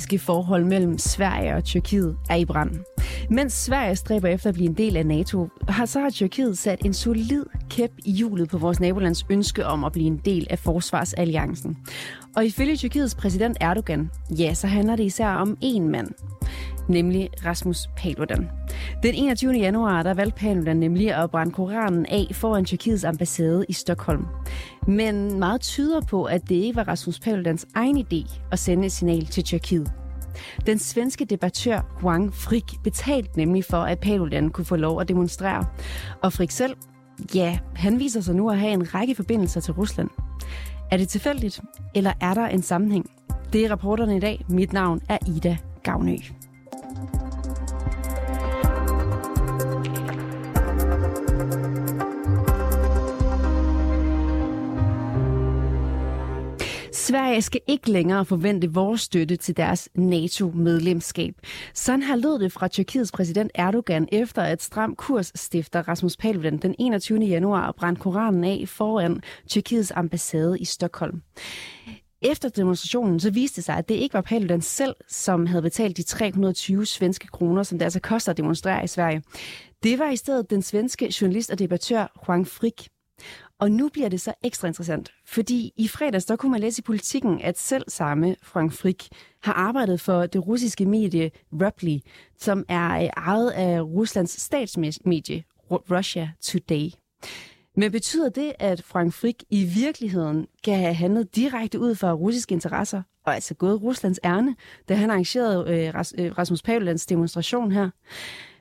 Diplomatiske forhold mellem Sverige og Tyrkiet er i brand. Mens Sverige stræber efter at blive en del af NATO, har så har Tyrkiet sat en solid kæp i hjulet på vores nabolands ønske om at blive en del af forsvarsalliancen. Og ifølge Tyrkiets præsident Erdogan, ja, så handler det især om én mand, nemlig Rasmus Paludan. Den 21. januar der valgte Paludan nemlig at brænde Koranen af foran Tyrkiets ambassade i Stockholm. Men meget tyder på, at det ikke var Rasmus Paludans egen idé at sende et signal til Tyrkiet. Den svenske debattør Juan Frick betalte nemlig for, at Paludan kunne få lov at demonstrere. Og Frick selv, ja, han viser sig nu at have en række forbindelser til Rusland. Er det tilfældigt, eller er der en sammenhæng? Det er rapporterne i dag. Mit navn er Ida Gavnø. Sverige skal ikke længere forvente vores støtte til deres NATO-medlemskab. Sådan har lød det fra Tyrkiets præsident Erdogan efter at stram kurs stifter Rasmus Paludan den 21. januar brændte Koranen af foran Tyrkiets ambassade i Stockholm. Efter demonstrationen så viste det sig, at det ikke var Paludan selv, som havde betalt de 320 svenske kroner, som det altså koster at demonstrere i Sverige. Det var i stedet den svenske journalist og debattør Juan Frick. Og nu bliver det så ekstra interessant, fordi i fredags der kunne man læse i politikken, at selv samme Frank Frick har arbejdet for det russiske medie Rupli, som er øh, ejet af Ruslands statsmedie Russia Today. Men betyder det, at Frank Frick i virkeligheden kan have handlet direkte ud fra russiske interesser, og altså gået Ruslands ærne, da han arrangerede øh, øh, Rasmus Paludans demonstration her?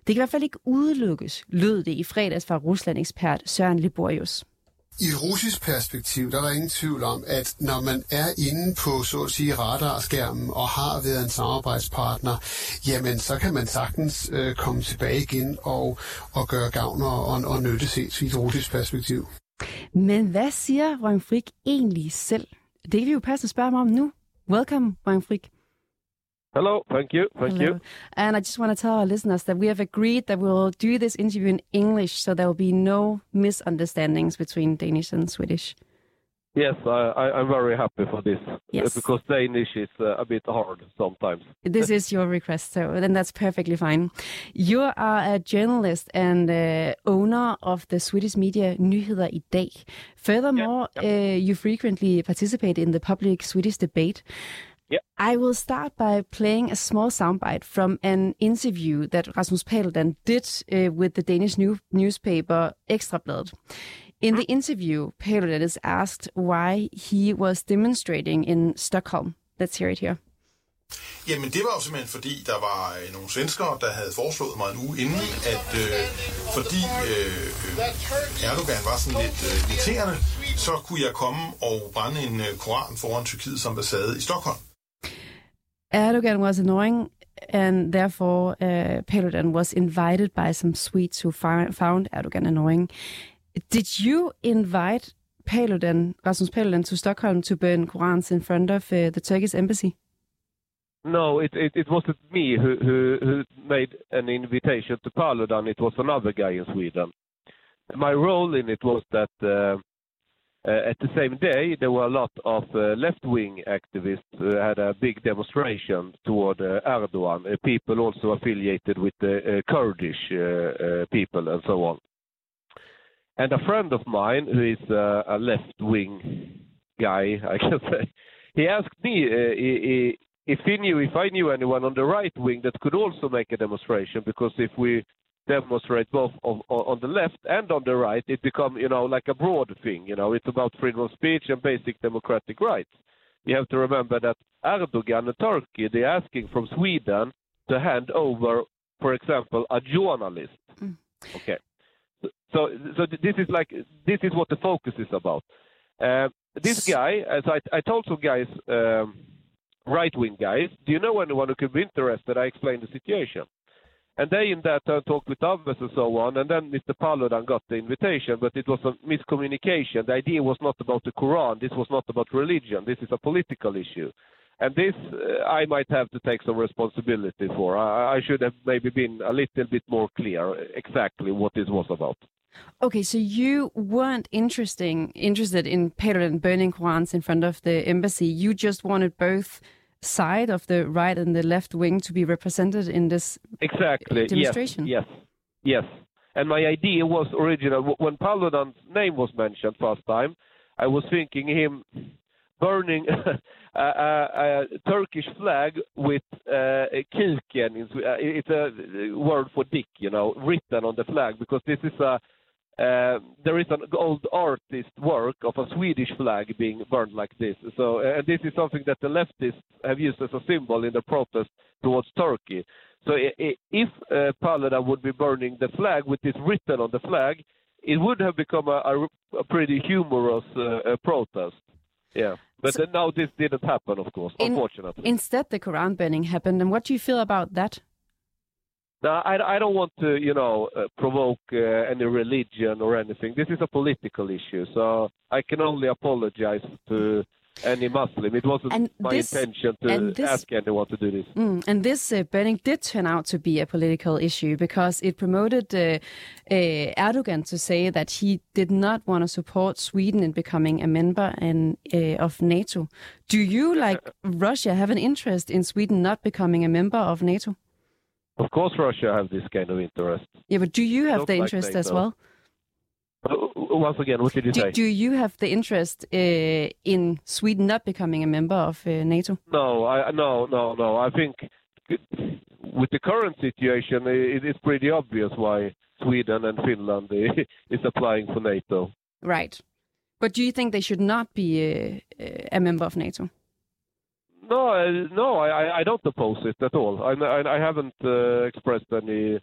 Det kan i hvert fald ikke udelukkes, lød det i fredags fra Rusland-ekspert Søren Liborius. I russisk perspektiv, der er der ingen tvivl om, at når man er inde på, så at sige, radarskærmen og har været en samarbejdspartner, jamen så kan man sagtens øh, komme tilbage igen og, og gøre gavn og, og, og nytte set i et russisk perspektiv. Men hvad siger Røn Frik egentlig selv? Det kan vi jo passe at spørge mig om nu. Welcome, Røn Frik. Hello, thank you, thank Hello. you. And I just want to tell our listeners that we have agreed that we'll do this interview in English so there will be no misunderstandings between Danish and Swedish. Yes, I, I, I'm very happy for this Yes. because Danish is uh, a bit hard sometimes. This is your request, so then that's perfectly fine. You are a journalist and uh, owner of the Swedish media Nyheder i dag. Furthermore, Uh, you frequently participate in the public Swedish debate. Yeah. I will start by playing a small soundbite from an interview that Rasmus Paludan did uh, with the Danish new- newspaper Ekstrabladet. In the interview, Paludan is asked why he was demonstrating in Stockholm. Let's hear it here. Jamen det var jo simpelthen fordi, der var øh, nogle svenskere, der havde foreslået mig en uge inden, at øh, fordi øh, øh, Erdogan var sådan lidt øh, irriterende, så kunne jeg komme og brænde en øh, koran foran Tyrkiets ambassade i Stockholm. Erdogan was annoying, and therefore uh, Paludan was invited by some Swedes who found Erdogan annoying. Did you invite Paludan, Rasmus Paludan, to Stockholm to burn Korans in front of uh, the Turkish embassy? No, it, it, it wasn't me who, who, who made an invitation to Paludan. It was another guy in Sweden. My role in it was that uh, at the same day there were a lot of uh, left-wing activists had a big demonstration toward uh, Erdogan. Uh, people also affiliated with the uh, Kurdish uh, uh, people and so on. And a friend of mine who is uh, a left-wing guy, I can say, he asked me uh, if he knew if I knew anyone on the right wing that could also make a demonstration because if we demonstrate both of, on on the left and on the right, it become you know like a broad thing. You know, it's about freedom of speech and basic democratic rights. You have to remember that Erdogan and Turkey they're asking from Sweden to hand over, for example, a journalist. Okay, so so this is like this is what the focus is about. Uh, this guy, as I, I told some guys um, right wing guys, do you know anyone who could be interested? I explained the situation. And they in that turn talked with others and so on. And then Mr. Paludan got the invitation, but it was a miscommunication. The idea was not about the Quran. This was not about religion. This is a political issue. And this uh, I might have to take some responsibility for. I, I should have maybe been a little bit more clear exactly what this was about. Okay, so you weren't interesting interested in Paludan burning Qurans in front of the embassy. You just wanted both side of the right and the left wing to be represented in this exactly demonstration. Yes, yes, yes. And my idea was original when Paludan's name was mentioned first time. I was thinking him burning a, a, a, Turkish flag with uh, kiken. Uh, it's a word for dick, you know, written on the flag because this is a uh, there is an old artist work of a Swedish flag being burned like this. So, and this is something that the leftists have used as a symbol in the protest towards Turkey. So, if uh, Paludan would be burning the flag with this written on the flag, it would have become a, a, a pretty humorous uh, protest. Yeah, but so, now this didn't happen, of course, in, unfortunately. Instead, the Quran burning happened, and what do you feel about that? No, I, I don't want to, you know, uh, provoke uh, any religion or anything. This is a political issue, so I can only apologize to any Muslim. It wasn't and my this, intention to this, ask anyone to do this. Mm, and this uh, burning did turn out to be a political issue because it promoted uh, uh, Erdogan to say that he did not want to support Sweden in becoming a member in, uh, of NATO. Do you, like Russia, have an interest in Sweden not becoming a member of NATO? Of course, Russia have this kind of interest. Yeah, but do you have the interest as well? Uh, once again, what did you do, say? Do you have the interest uh, in Sweden not becoming a member of uh, NATO? No, I, no, no, no. I think with the current situation, it is pretty obvious why Sweden and Finland is applying for NATO. Right. But do you think they should not be a, a member of NATO? No, no, I, I don't oppose it at all. I, I, I haven't uh, expressed any,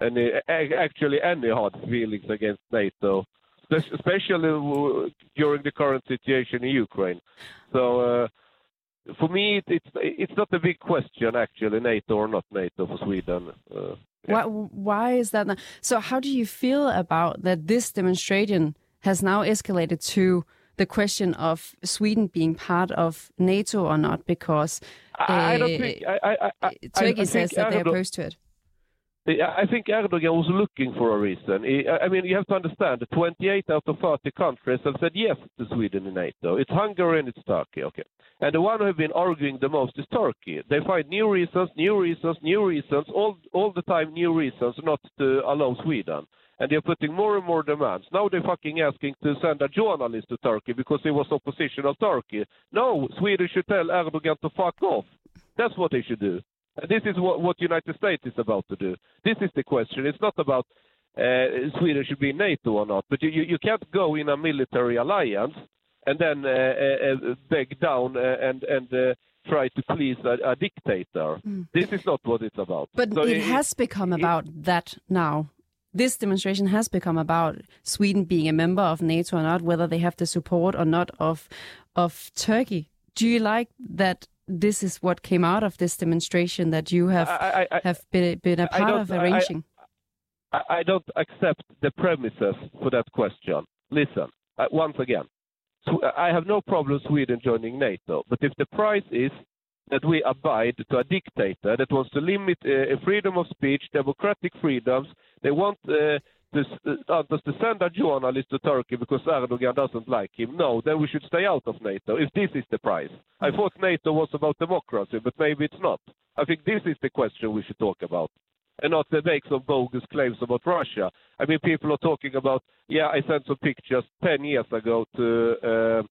any, actually any hard feelings against NATO, especially during the current situation in Ukraine. So, uh, for me, it's it's not a big question actually, NATO or not NATO for Sweden. Uh, yeah. why, why is that? Not? So, how do you feel about that? This demonstration has now escalated to the question of Sweden being part of NATO or not, because uh, I don't think I, I, Turkey says that they're opposed to it. I think Erdogan was looking for a reason. I mean, you have to understand, 28 out of 30 countries have said yes to Sweden in NATO. It's Hungary and it's Turkey, okay. And the one who have been arguing the most is Turkey. They find new reasons, new reasons, new reasons, all, all the time new reasons not to allow Sweden and they're putting more and more demands. Now they're fucking asking to send a journalist to Turkey because he was opposition of Turkey. No, Sweden should tell Erdogan to fuck off. That's what they should do. And this is what, what United States is about to do. This is the question. It's not about uh, Sweden should be NATO or not, but you, you, you can't go in a military alliance and then uh, uh, uh beg down uh, and and uh, try to please a, a dictator. Mm. This is not what it's about. But so it, it, has become it, about that now this demonstration has become about Sweden being a member of NATO or not, whether they have the support or not of of Turkey. Do you like that? This is what came out of this demonstration that you have I, I, have been, been a part of arranging. I, I, don't accept the premises for that question. Listen, uh, once again, so I have no problem Sweden joining NATO, but if the price is that we abide to a dictator that wants to limit uh, freedom of speech, democratic freedoms. They want uh, to, uh, to send a journalist to Turkey because Erdogan doesn't like him. No, then we should stay out of NATO if this is the price. I thought NATO was about democracy, but maybe it's not. I think this is the question we should talk about and not the make some bogus claims about Russia. I mean, people are talking about, yeah, I sent some pictures 10 years ago to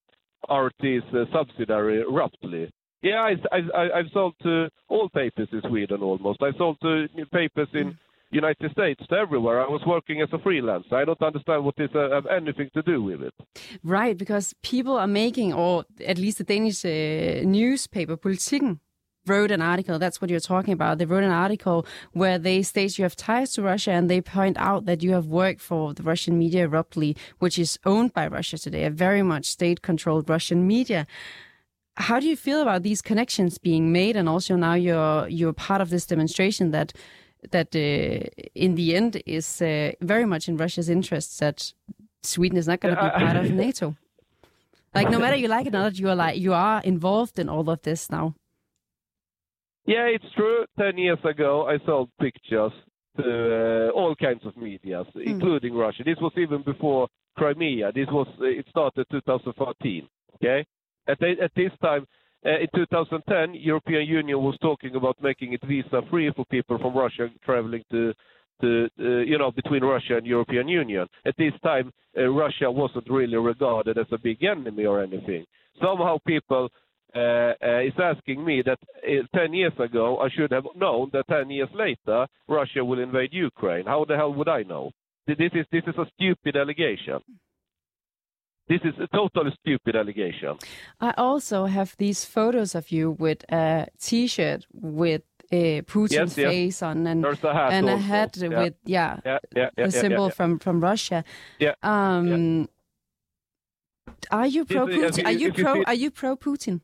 uh, RT's uh, subsidiary, Ruptly. Yeah, I, I, I've sold to all papers in Sweden almost. I sold to papers in United States to everywhere. I was working as a freelancer. I don't understand what this uh, have anything to do with it. Right, because people are making, or at least the Danish uh, newspaper Politiken wrote an article. That's what you're talking about. They wrote an article where they state you have ties to Russia, and they point out that you have worked for the Russian media Ruptly, which is owned by Russia today, a very much state-controlled Russian media. How do you feel about these connections being made, and also now you're you're part of this demonstration that that uh, in the end is uh, very much in Russia's interests that Sweden is not going to be part of NATO. Like no matter you like it or not, you are like you are involved in all of this now. Yeah, it's true. Ten years ago, I sold pictures to uh, all kinds of media, Hmm. including Russia. This was even before Crimea. This was it started 2014. Okay, at at this time. Uh, in 2010, European Union was talking about making it visa free for people from Russia traveling to, to uh, you know, between Russia and European Union. At this time, uh, Russia wasn't really regarded as a big enemy or anything. Somehow, people uh, uh, is asking me that uh, 10 years ago I should have known that 10 years later Russia will invade Ukraine. How the hell would I know? This is this is a stupid allegation. This is a totally stupid allegation. I also have these photos of you with a T-shirt with uh, Putin's Yes, yes. face on and a hat and a hat Yeah. with yeah, Yeah, yeah, yeah, yeah, symbol from from Russia. Yeah, Um, Are you pro Putin? Are you pro? Are you pro Putin?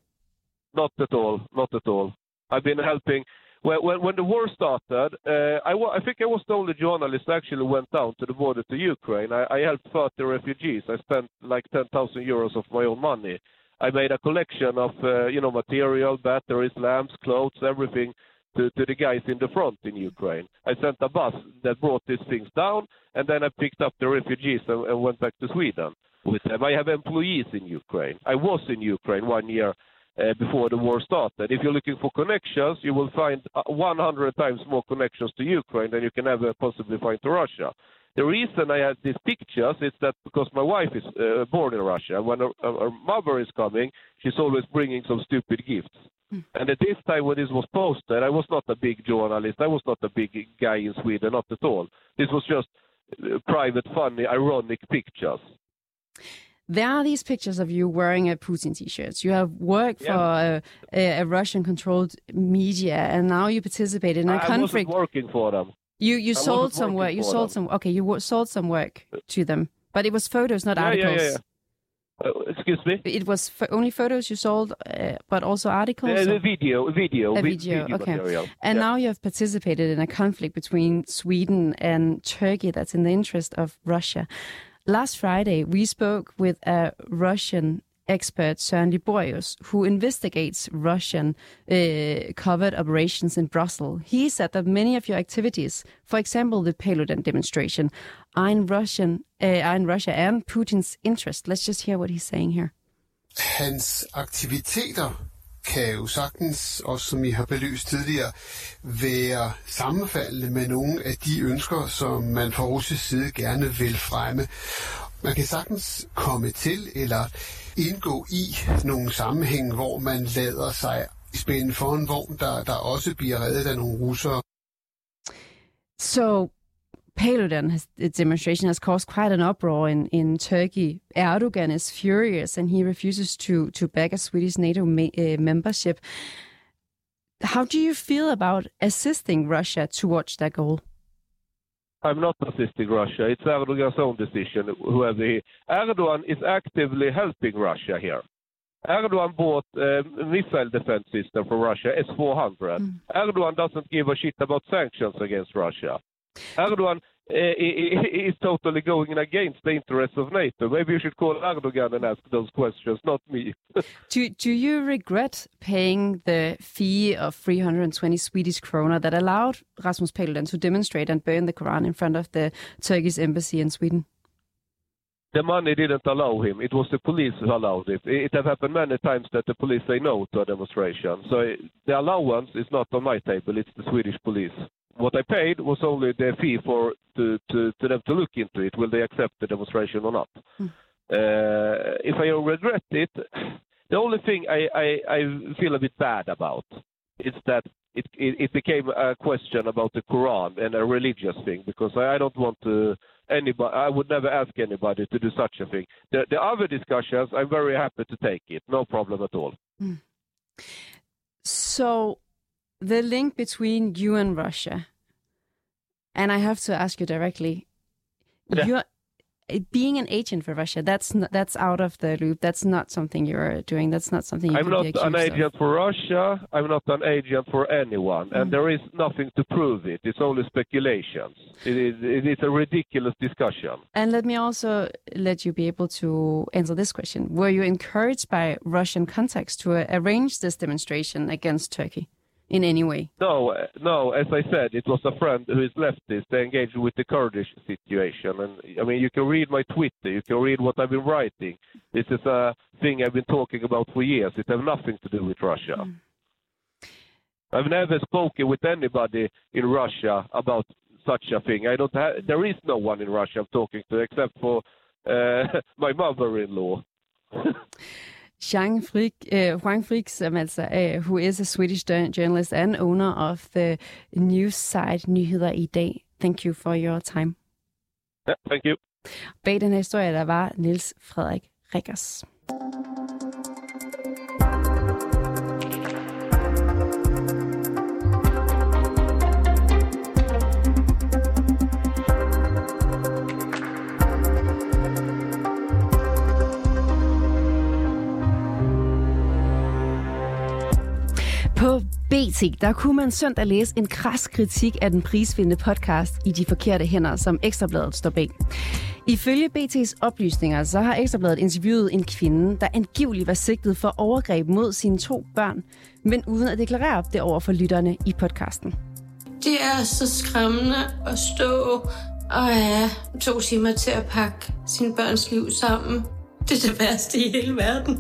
Not at all. Not at all. I've been helping. When, when, the war started, uh, I, wa- I think I was the only journalist actually went down to the border to Ukraine. I, I helped 30 refugees. I spent like 10,000 euros of my own money. I made a collection of, uh, you know, material, batteries, lamps, clothes, everything to, to the guys in the front in Ukraine. I sent a bus that brought these things down, and then I picked up the refugees and, and went back to Sweden with them. I have employees in Ukraine. I was in Ukraine one year uh, before the war started. If you're looking for connections, you will find uh, 100 times more connections to Ukraine than you can ever possibly find to Russia. The reason I have these pictures is that because my wife is uh, born in Russia, when her, her mother is coming, she's always bringing some stupid gifts. And at this time when this was posted, I was not a big journalist. I was not a big guy in Sweden, not at all. This was just uh, private, funny, ironic pictures. There are these pictures of you wearing a Putin T-shirt. You have worked Yeah. for a, a, a Russian-controlled media, and now you participate in a I conflict. working for them. You you sold wasn't some work. You sold them. some. Okay, you sold some work to them, but it was photos, not Yeah, articles. yeah, yeah. Uh, excuse me? It was f- only photos you sold, uh, but also articles. Uh, the video, video, A vi- video, okay. material. And Yeah. now you have participated in a conflict between Sweden and Turkey that's in the interest of Russia. Last Friday, we spoke with a Russian expert, Søren Liborius, who investigates Russian uh, covert operations in Brussels. He said that many of your activities, for example, the Paludan demonstration, are in Russian, uh, are in Russia and Putin's interest. Let's just hear what he's saying here. hans aktiviteter kan jo sagtens, også som I har belyst tidligere, være sammenfaldende med nogle af de ønsker, som man fra russisk side gerne vil fremme. Man kan sagtens komme til eller indgå i nogle sammenhæng, hvor man lader sig spænde for en vogn, der, der også bliver reddet af nogle russere. So, Paludan has, the demonstration has caused quite an uproar in, in Turkey. Erdogan is furious and he refuses to, to back a Swedish NATO ma- uh, membership. How do you feel about assisting Russia towards that goal? I'm not assisting Russia. It's Erdogan's own decision. Whoever he, Erdogan is actively helping Russia here. Erdogan bought a missile defense system from Russia, S-400. Erdogan doesn't give a shit about sanctions against Russia. Erdogan uh, is totally going against the interests of NATO. Maybe you should call Erdogan and ask those questions, not me. Do, do you regret paying the fee of 320 Swedish krona that allowed Rasmus Paludan to demonstrate and burn the Quran in front of the Turkish embassy in Sweden? the money didn't allow him. It was the police who allowed it. It has happened many times that the police say no to a demonstration. So eh, the allowance is not on my table. It's the Swedish police. What I paid was only the fee for to, to, to them to look into it. Will they accept the demonstration or not? Uh, if I regret it, the only thing I, I, I feel a bit bad about is that it, it, it became a question about the Quran and a religious thing because I, I don't want to anybody. I would never ask anybody to do such a thing. The, the other discussions, I'm very happy to take it. No problem at all. So, the link between you and Russia, and I have to ask you directly, Yeah. you're, being an agent for Russia, that's not, that's out of the loop. That's not something you're doing. That's not something you I'm not an agent of. for Russia. I'm not an agent for anyone, and Mm. there is nothing to prove it. It's only speculations. It is, it is a ridiculous discussion. And let me also let you be able to answer this question. Were you encouraged by Russian contacts to arrange this demonstration against Turkey in any way? No, no. As I said, it was a friend who is leftist. They engaged with the Kurdish situation, and I mean, you can read my Twitter. You can read what I've been writing. This is a thing I've been talking about for years. It has nothing to do with Russia. I've never spoken with anybody in Russia about such a thing. I don't have. There is no one in Russia I'm talking to except for uh, my mother-in-law. Jean Frick, uh, Juan Frick, som altså, uh, who is a Swedish jour- journalist and owner of the news site Nyheder i dag. Thank you for your time. yeah, thank you. Bag den her historie, der var Niels Frederik Rikkers. På BT, der kunne man søndag læse en kras kritik af den prisvindende podcast I de forkerte hænder, som Ekstrabladet står bag. Ifølge BT's oplysninger, så har Ekstrabladet interviewet en kvinde, der angiveligt var sigtet for overgreb mod sine to børn, men uden at deklarere det over for lytterne i podcasten. Det er så skræmmende at stå og have to timer til at pakke sine børns liv sammen. Det er det værste i hele verden.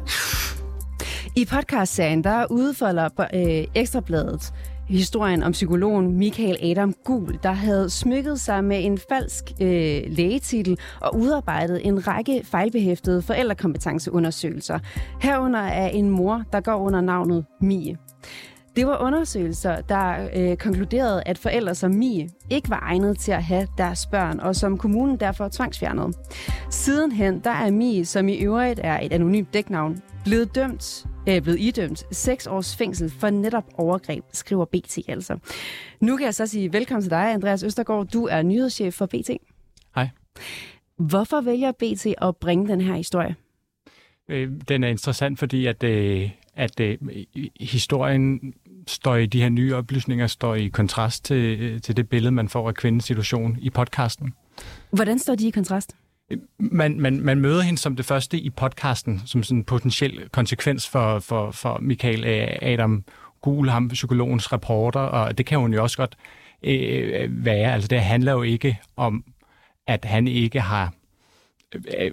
I podcastserien, der udfolder øh, Ekstrabladet historien om psykologen Michael Adam Gul, der havde smykket sig med en falsk øh, lægetitel og udarbejdet en række fejlbehæftede forældrekompetenceundersøgelser. Herunder er en mor, der går under navnet Mie. Det var undersøgelser, der øh, konkluderede, at forældre som Mie ikke var egnet til at have deres børn, og som kommunen derfor tvangsfjernede. Sidenhen, der er Mie, som i øvrigt er et anonymt dæknavn, blevet dømt øh, blevet idømt seks års fængsel for netop overgreb, skriver BT altså. Nu kan jeg så sige velkommen til dig, Andreas Østergaard. Du er nyhedschef for BT. Hej. Hvorfor vælger BT at bringe den her historie? Øh, Den er interessant, fordi at, øh, at øh, historien står i de her nye oplysninger står i kontrast til, øh, til det billede, man får af kvindens situation i podcasten. Hvordan står de i kontrast? Man, man, man møder hende som det første i podcasten, som sådan en potentiel konsekvens for, for, for Michael øh, Adam Gul, ham psykologens rapporter, og det kan hun jo også godt øh, være. Altså det handler jo ikke om, at han ikke har øh,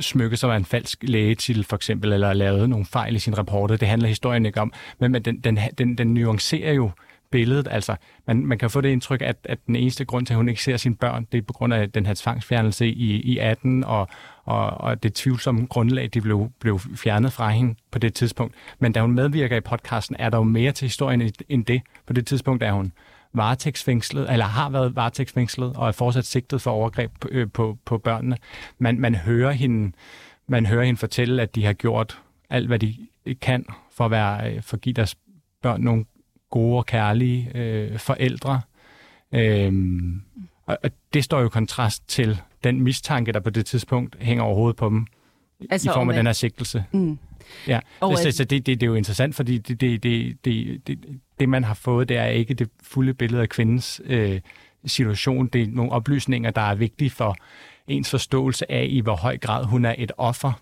smykket sig med en falsk lægetitel for eksempel, eller lavet nogle fejl i sin rapporter. Det handler historien ikke om. Men, men den, den, den, den nuancerer jo billedet. Altså, man, man kan få det indtryk, at, at den eneste grund til, at hun ikke ser sine børn, det er på grund af den her tvangsfjernelse i, i 18, og, og, og det tvivlsomme grundlag, de blev, blev fjernet fra hende på det tidspunkt. Men da hun medvirker i podcasten, er der jo mere til historien end det. På det tidspunkt er hun varetægtsfængslet, eller har været varetægtsfængslet, og er fortsat sigtet for overgreb på, øh, på, på børnene. Man, man, hører hende, man hører hende fortælle, at de har gjort alt, hvad de kan for at, være, øh, for at give deres børn nogle gode og kærlige øh, forældre. Øhm, og, og det står jo i kontrast til den mistanke, der på det tidspunkt hænger over hovedet på dem, Altså i form af den her sigtelse. Mm. Ja, Og så, så det, det, det er jo interessant, fordi det, det, det, det, det, det, man har fået, det er ikke det fulde billede af kvindens øh, situation. Det er nogle oplysninger, der er vigtige for ens forståelse af, i hvor høj grad hun er et offer.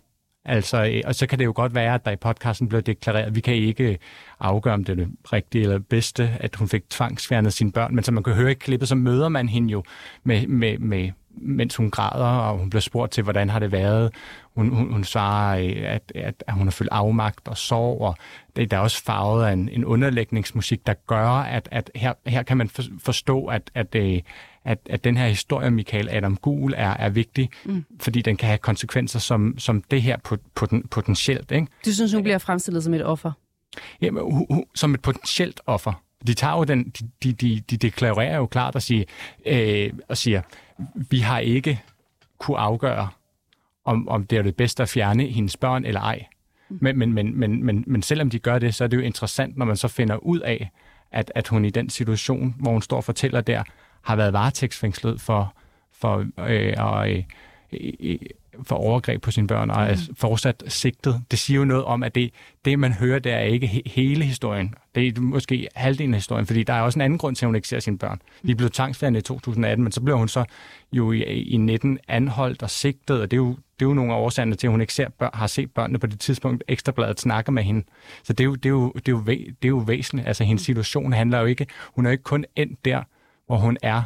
Altså, øh, og så kan det jo godt være, at der i podcasten blev deklareret, at vi kan ikke øh, afgøre, om det er det rigtige eller bedste, at hun fik tvangsfjernet sine børn. Men som man kan høre i klippet, så møder man hende jo med, med, med mens hun græder, og hun bliver spurgt til, hvordan har det været. Hun, hun, hun svarer, øh, at, at, at hun har følt afmagt og sorg, og det, der er også farvet af en, en underlægningsmusik, der gør, at, at her, her kan man for, forstå, at, at, øh, at, at den her historie om Michael Adam Gul er, er vigtig, mm. fordi den kan have konsekvenser som, som det her pot, poten, potentielt. Ikke? Du synes, hun bliver fremstillet som et offer? Jamen, hu, hu, som et potentielt offer. De tager jo den, de, de, de, de deklarerer jo klart og siger, øh, og siger, vi har ikke kunne afgøre, om, om det er det bedste at fjerne hendes børn eller ej. Men, men, men, men, men, men selvom de gør det, så er det jo interessant, når man så finder ud af, at, at hun i den situation, hvor hun står og fortæller der, har været varetægtsfængslet for, for øh, og, øh, for overgreb på sine børn og er fortsat sigtet. Det siger jo noget om, at det, det man hører, det er ikke he- hele historien. Det er måske halvdelen af historien, fordi der er også en anden grund til, at hun ikke ser sine børn. De blev tvangsfærdige i 2018, men så blev hun så jo i, i 19 anholdt og sigtet, og det er jo, det er jo nogle af årsagerne til, at hun ikke ser børn, har set børnene på det tidspunkt, Ekstrabladet snakker med hende. Så det er jo, det er jo, det er jo, væ, det er jo væsentligt. Altså hendes situation handler jo ikke, hun er jo ikke kun endt der, hvor hun er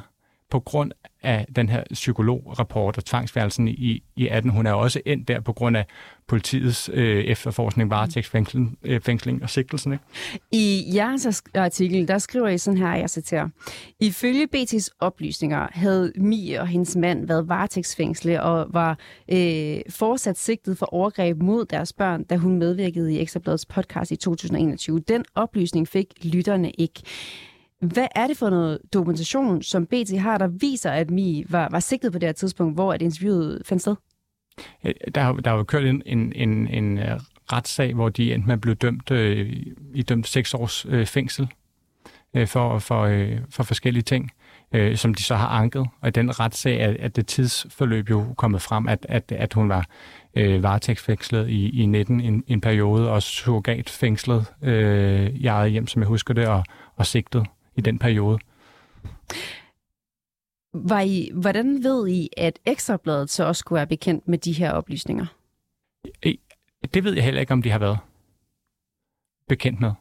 på grund af den her psykolograpport og tvangsfjernelsen i, i 18. Hun er også endt der på grund af politiets øh, efterforskning, varetægtsfængsling øh, fængsling og sigtelsen. Ikke? I jeres artikel, der skriver I sådan her, jeg citerer. Ifølge BT's oplysninger havde Mie og hendes mand været varetægtsfængslet og var øh, fortsat sigtet for overgreb mod deres børn, da hun medvirkede i Ekstrabladets podcast i 2021. Den oplysning fik lytterne ikke. Hvad er det for noget dokumentation, som BT har, der viser, at Mi var, var sigtet på det her tidspunkt, hvor at interviewet fandt sted? Øh, der har, der var jo kørt en, en, en, en øh, retssag, hvor de endte med at blive dømt øh, i dømt seks års øh, fængsel øh, for, for, øh, for forskellige ting, øh, som de så har anket. Og i den retssag er, er det tidsforløb jo kommet frem, at, at, at hun var øh, varetægtsfængslet i, i 19 en, en periode, og surrogatfængslet øh, i eget hjem, som jeg husker det, og, og sigtet i den periode. Var I, hvordan ved I, at Ekstrabladet så også skulle være bekendt med de her oplysninger? Det ved jeg heller ikke, om de har været bekendt med.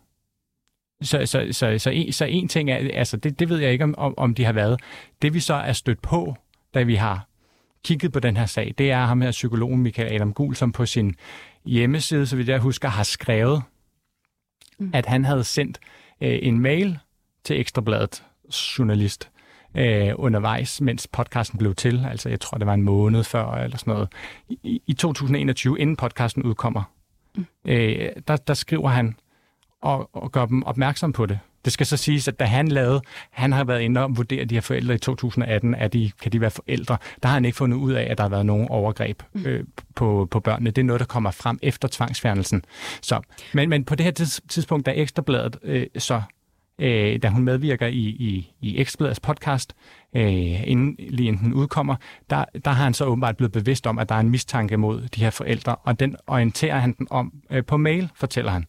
Så, så, så, så, en, så en ting er, altså det, det ved jeg ikke, om, om de har været. Det vi så er stødt på, da vi har kigget på den her sag, det er ham her psykologen Michael Adam Gul, som på sin hjemmeside, så vidt jeg husker, har skrevet, mm. at han havde sendt øh, en mail til Ekstrabladet journalist øh, undervejs, mens podcasten blev til. Altså, jeg tror, det var en måned før, eller sådan noget. I, i 2021, inden podcasten udkommer, mm. øh, der, der skriver han og, og gør dem opmærksom på det. Det skal så siges, at da han lavede, han har været inde og vurdere de her forældre i 2018, at de, kan de være forældre. Der har han ikke fundet ud af, at der har været nogen overgreb mm. øh, på, på børnene. Det er noget, der kommer frem efter tvangsfjernelsen. Så, men, men på det her tidspunkt, da Ekstrabladet øh, så øh, da hun medvirker i, i, i Ekstrabladets podcast, øh, inden, lige inden den udkommer, der, der har han så åbenbart blevet bevidst om, at der er en mistanke mod de her forældre, og den orienterer han dem om øh, på mail, fortæller han.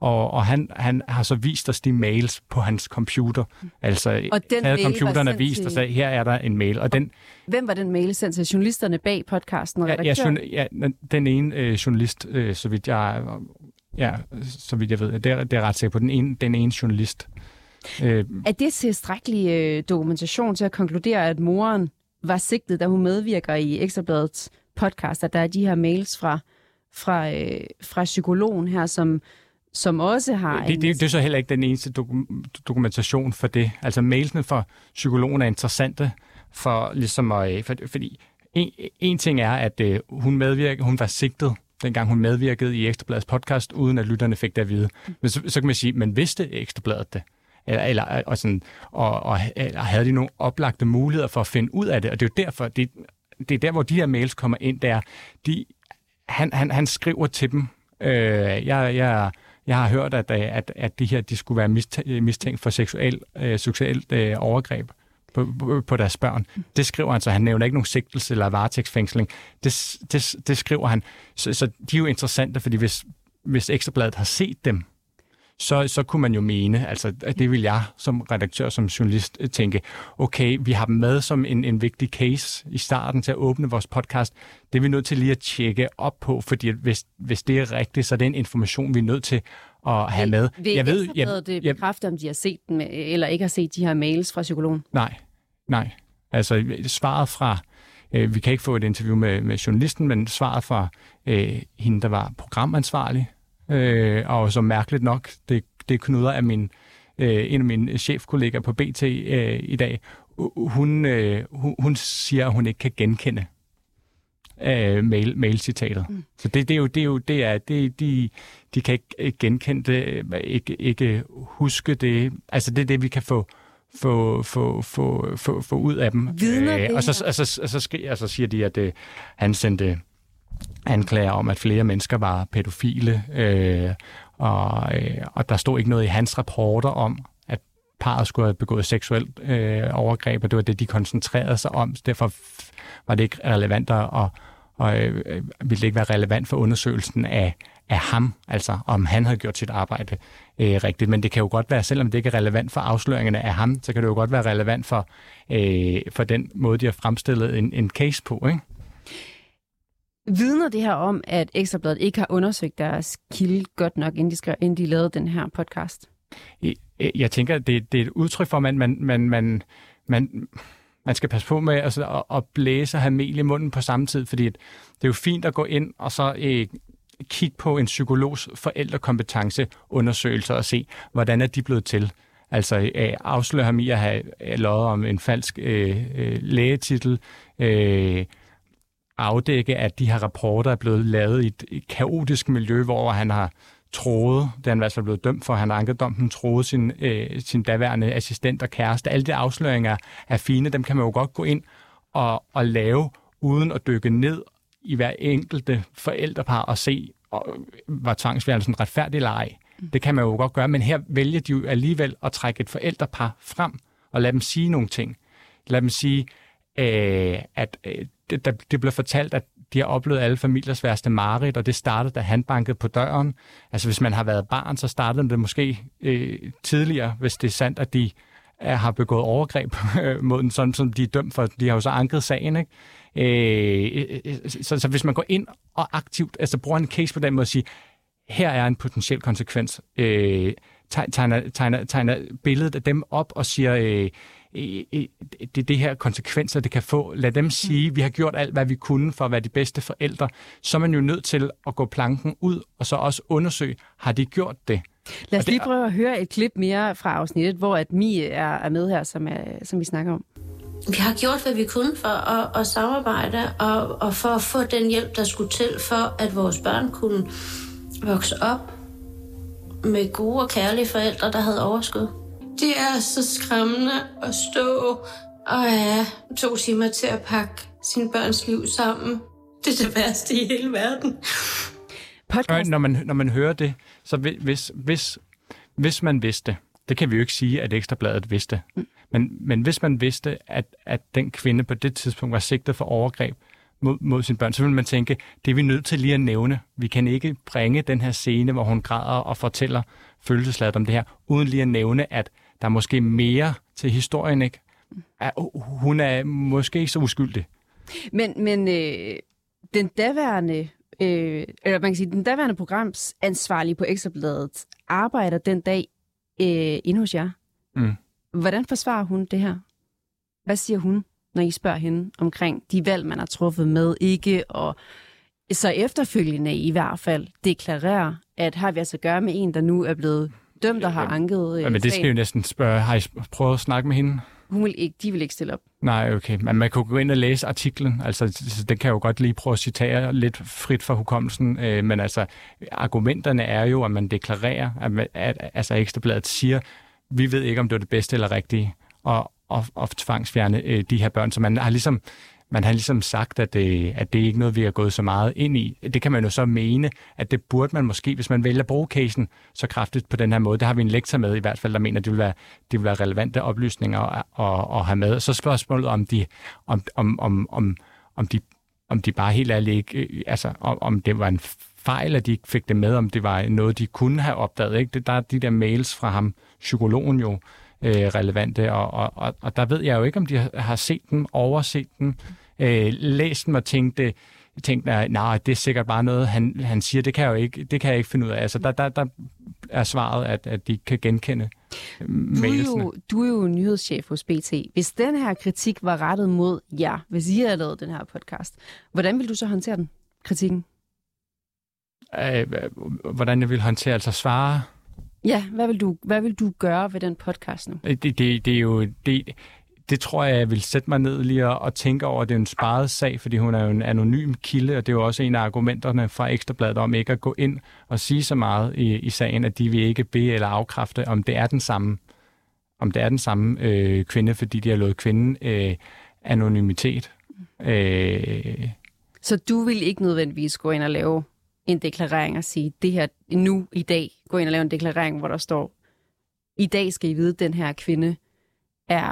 Og, og han, han har så vist os de mails på hans computer. Altså, og den havde computeren vist og sagde, her er der en mail. Og den, Hvem var den mail sendt til? Journalisterne bag podcasten og redaktøren? Ja, ja, den ene øh, journalist, øh, så vidt jeg Ja, så vidt jeg ved. Det er, det er ret sikkert på den ene, den ene journalist. Øh, er det tilstrækkelig øh, dokumentation til at konkludere, at moren var sigtet, da hun medvirker i Ekstrabladets podcast, at der er de her mails fra, fra, øh, fra psykologen her, som, som også har... Det, det, det er så heller ikke den eneste dokum, dokumentation for det. Altså mailsene fra psykologen er interessante for ligesom at... For, fordi en, en ting er, at øh, hun medvirker, hun var sigtet dengang hun medvirkede i Ekstrabladets podcast, uden at lytterne fik det at vide. Men så, så kan man sige, men vidste Ekstrabladet det? Eller, eller, og, sådan, og, og eller havde de nogle oplagte muligheder for at finde ud af det? Og det er jo derfor, det, det er der, hvor de her mails kommer ind, der de, han, han, han skriver til dem, øh, jeg, jeg, jeg har hørt, at, øh, at, at de her de skulle være mistænkt for seksuel, øh, seksuelt øh, overgreb på, på, på deres børn. Det skriver han, så han nævner ikke nogen sigtelse eller varetægtsfængsling. Det, det, det skriver han. Så, så de er jo interessante, fordi hvis, hvis Ekstrabladet har set dem, så, så kunne man jo mene, altså at det vil jeg som redaktør, som journalist øh, tænke, okay, vi har dem med som en, en vigtig case i starten til at åbne vores podcast. Det er vi nødt til lige at tjekke op på, fordi hvis, hvis det er rigtigt, så er det en information, vi er nødt til at have med. Vil jeg ved, jeg, det bekræfte, om de har set dem, eller ikke har set de her mails fra psykologen? Nej, nej. Altså svaret fra, øh, vi kan ikke få et interview med, med journalisten, men svaret fra øh, hende, der var programansvarlig, øh, og så mærkeligt nok, det, det knuder af min, øh, en af mine chefkollegaer på BT øh, i dag, hun, øh, hun, hun siger, at hun ikke kan genkende øh, mail, mailcitatet. Mm. Så det, det er jo, det er jo, det er, det, de, de kan ikke genkende det, ikke, ikke huske det. Altså det er det, vi kan få, få, få, få, få, få ud af dem. Vidner øh, og så, altså, altså, skri, altså siger de, at øh, han sendte anklager om, at flere mennesker var pædofile, øh, og, øh, og der stod ikke noget i hans rapporter om, at parret skulle have begået seksuelt øh, overgreb, og det var det, de koncentrerede sig om. Derfor var det ikke relevant, at, og, og øh, ville det ikke være relevant for undersøgelsen af, af ham, altså om han havde gjort sit arbejde øh, rigtigt. Men det kan jo godt være, selvom det ikke er relevant for afsløringerne af ham, så kan det jo godt være relevant for, øh, for den måde, de har fremstillet en, en case på, ikke? Vidner det her om, at Ekstrabladet ikke har undersøgt deres kilde godt nok, inden de, skrev, inden de lavede den her podcast? Jeg tænker, det, det er et udtryk for, at man, man, man, man, man, man skal passe på med altså, at, at blæse og have mel i munden på samme tid, fordi det er jo fint at gå ind og så øh, kigge på en psykologs forældrekompetenceundersøgelse og se, hvordan er de blevet til. Altså øh, afsløre ham i at have øh, løjet om en falsk øh, øh, lægetitel, øh, afdække, at de her rapporter er blevet lavet i et, et kaotisk miljø, hvor han har troede, da han var blevet dømt for, han ankedommen, troede sin, øh, sin daværende assistent og kæreste. Alle de afsløringer er fine, dem kan man jo godt gå ind og, og lave, uden at dykke ned i hver enkelte forældrepar og se, og, var tvangsværelsen retfærdig eller ej. Mm. Det kan man jo godt gøre, men her vælger de jo alligevel at trække et forældrepar frem og lade dem sige nogle ting. Lad dem sige, øh, at øh, det, der, det blev fortalt, at de har oplevet alle familiers værste mareridt, og det startede, da han bankede på døren. Altså hvis man har været barn, så startede det måske øh, tidligere, hvis det er sandt, at de er, har begået overgreb øh, mod den, sådan som de er dømt for. De har jo så anket sagen, ikke? Øh, øh, øh så, så hvis man går ind og aktivt, altså bruger en case på den måde og siger, her er en potentiel konsekvens, øh, tegner, tegner, tegner billedet af dem op og siger, øh, det det her konsekvenser, det kan få. Lad dem sige, vi har gjort alt, hvad vi kunne for at være de bedste forældre. Så er man jo nødt til at gå planken ud, og så også undersøge, har de gjort det? Lad os lige prøve at høre et klip mere fra afsnittet, hvor at Mie er, er med her, som, er, som vi snakker om. Vi har gjort, hvad vi kunne for at, at samarbejde, og, og for at få den hjælp, der skulle til, for at vores børn kunne vokse op med gode og kærlige forældre, der havde overskud. Det er så skræmmende at stå og have to timer til at pakke sin børns liv sammen. Det er det værste i hele verden. Podcast. Når, man, når man hører det, så hvis, hvis, hvis man vidste, det kan vi jo ikke sige, at Ekstrabladet vidste, mm. men, men hvis man vidste, at, at den kvinde på det tidspunkt var sigtet for overgreb mod, mod sine børn, så vil man tænke, det er vi nødt til lige at nævne. Vi kan ikke bringe den her scene, hvor hun græder og fortæller følelsesladet om det her, uden lige at nævne, at der er måske mere til historien, ikke? Hun er måske ikke så uskyldig. Men, men øh, den daværende, øh, eller man kan sige, den daværende programs ansvarlige på Ekstrabladet arbejder den dag øh, inde hos jer. Mm. Hvordan forsvarer hun det her? Hvad siger hun, når I spørger hende omkring de valg, man har truffet med ikke og så efterfølgende i hvert fald deklarerer, at har vi altså at gøre med en, der nu er blevet dømt og har anket øh, Men det skal jo næsten spørge, har I prøvet at snakke med hende? Hun vil ikke, de vil ikke stille op. Nej, okay. Men man kan gå ind og læse artiklen. Altså, det kan jeg jo godt lige prøve at citere lidt frit fra hukommelsen. Øh, men altså, argumenterne er jo, at man deklarerer, at, man, at altså Ekstrabladet siger, vi ved ikke, om det er det bedste eller rigtige, og, og, og tvangsfjerne øh, de her børn. Så man har ligesom man har ligesom sagt, at det, at det er ikke noget, vi har gået så meget ind i. Det kan man jo så mene, at det burde man måske, hvis man vælger at bruge casen så kraftigt på den her måde. Det har vi en lektor med i hvert fald, der mener, at det vil være, det vil være relevante oplysninger at, at, at have med. Så spørgsmålet om de, om, om, om, om, om de om de bare helt ærligt ikke, øh, altså om, om det var en fejl, at de ikke fik det med, om det var noget, de kunne have opdaget. Ikke? Det, der er de der mails fra ham, psykologen jo, øh, relevante, og, og, og der ved jeg jo ikke, om de har set dem, overset dem, øh, læst dem og tænkt, det, tænkt nej, det er sikkert bare noget, han, han siger, det kan jeg jo ikke, det kan jeg ikke finde ud af. Altså, der, der, der er svaret, at, at de kan genkende du er, jo, du er jo nyhedschef hos BT. Hvis den her kritik var rettet mod jer, hvis I havde lavet den her podcast, hvordan vil du så håndtere den, kritikken? Øh, hvordan jeg vil håndtere, altså svare Ja, hvad vil du, hvad vil du gøre ved den podcast nu? Det, det, det er jo... Det, det tror jeg, jeg vil sætte mig ned lige og, og tænke over, det er en sparet sag, fordi hun er jo en anonym kilde, og det er jo også en af argumenterne fra Ekstrabladet om ikke at gå ind og sige så meget i, i sagen, at de vil ikke bede eller afkræfte, om det er den samme, om det er den samme øh, kvinde, fordi de har lovet kvinden øh, anonymitet. Øh, så du vil ikke nødvendigvis gå ind og lave en deklarering og sige, det her nu i dag, gå ind og lave en deklarering, hvor der står, i dag skal I vide, at den her kvinde er,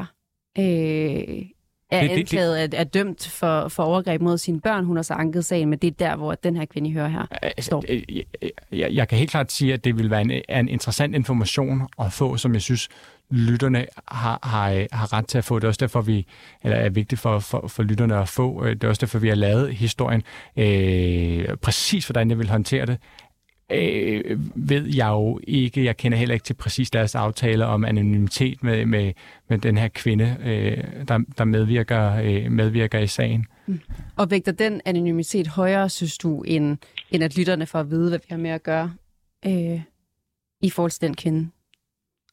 øh, er Det- det- anklaget, at er dømt for, for overgreb mod sine børn. Hun har så anket sagen, men det er der, hvor den her kvinde, I hører her, står. Altså, øh, jeg, jeg, jeg kan helt klart sige, at det vil være en, er en interessant information at få, som jeg synes, lytterne har, har, har ret til at få. Det er også derfor, vi, eller er vigtigt for, for, for lytterne at få. Øh, det er også derfor, vi har lavet historien. Øh, præcis hvordan jeg vil håndtere det, øh, ved jeg jo ikke. Jeg kender heller ikke til præcis deres aftale om anonymitet med, med, med den her kvinde, øh, der, der medvirker, øh, medvirker i sagen. Mm. Og vægter den anonymitet højere, synes du, end, end at lytterne får at vide, hvad vi har med at gøre øh, i forhold til den kvinde?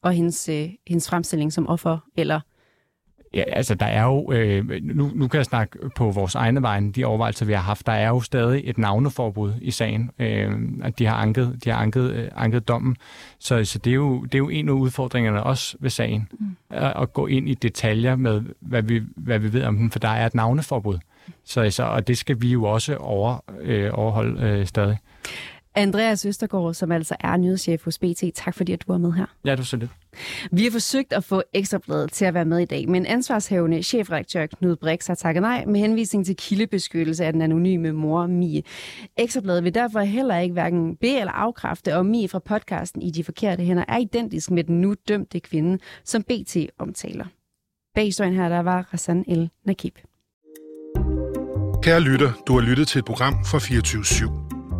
Og hendes, øh, hendes fremstilling som offer, eller Ja, altså der er jo, øh, nu, nu kan jeg snakke på vores egne vegne, de overvejelser, vi har haft, der er jo stadig et navneforbud i sagen, øh, at de har anket, de har anket, øh, anket dommen. Så, så det, er jo, det er jo en af udfordringerne også ved sagen, mm. at, at gå ind i detaljer med, hvad vi, hvad vi ved om den, for der er et navneforbud. Så, så, og det skal vi jo også over, øh, overholde øh, stadig. Andreas Østergaard, som altså er nyhedschef hos BT. Tak fordi, at du var med her. Ja, det var så lidt. Vi har forsøgt at få Ekstrabladet til at være med i dag, men ansvarshævende chefredaktør Knud Brix har takket nej med henvisning til kildebeskyttelse af den anonyme mor Mie. Ekstrabladet vil derfor heller ikke hverken be- eller afkræfte, om Mie fra podcasten i de forkerte hænder er identisk med den nu dømte kvinde, som BT omtaler. Bag historien her, der var Rassan El Nakib. Kære lytter, du har lyttet til et program fra 24 /7.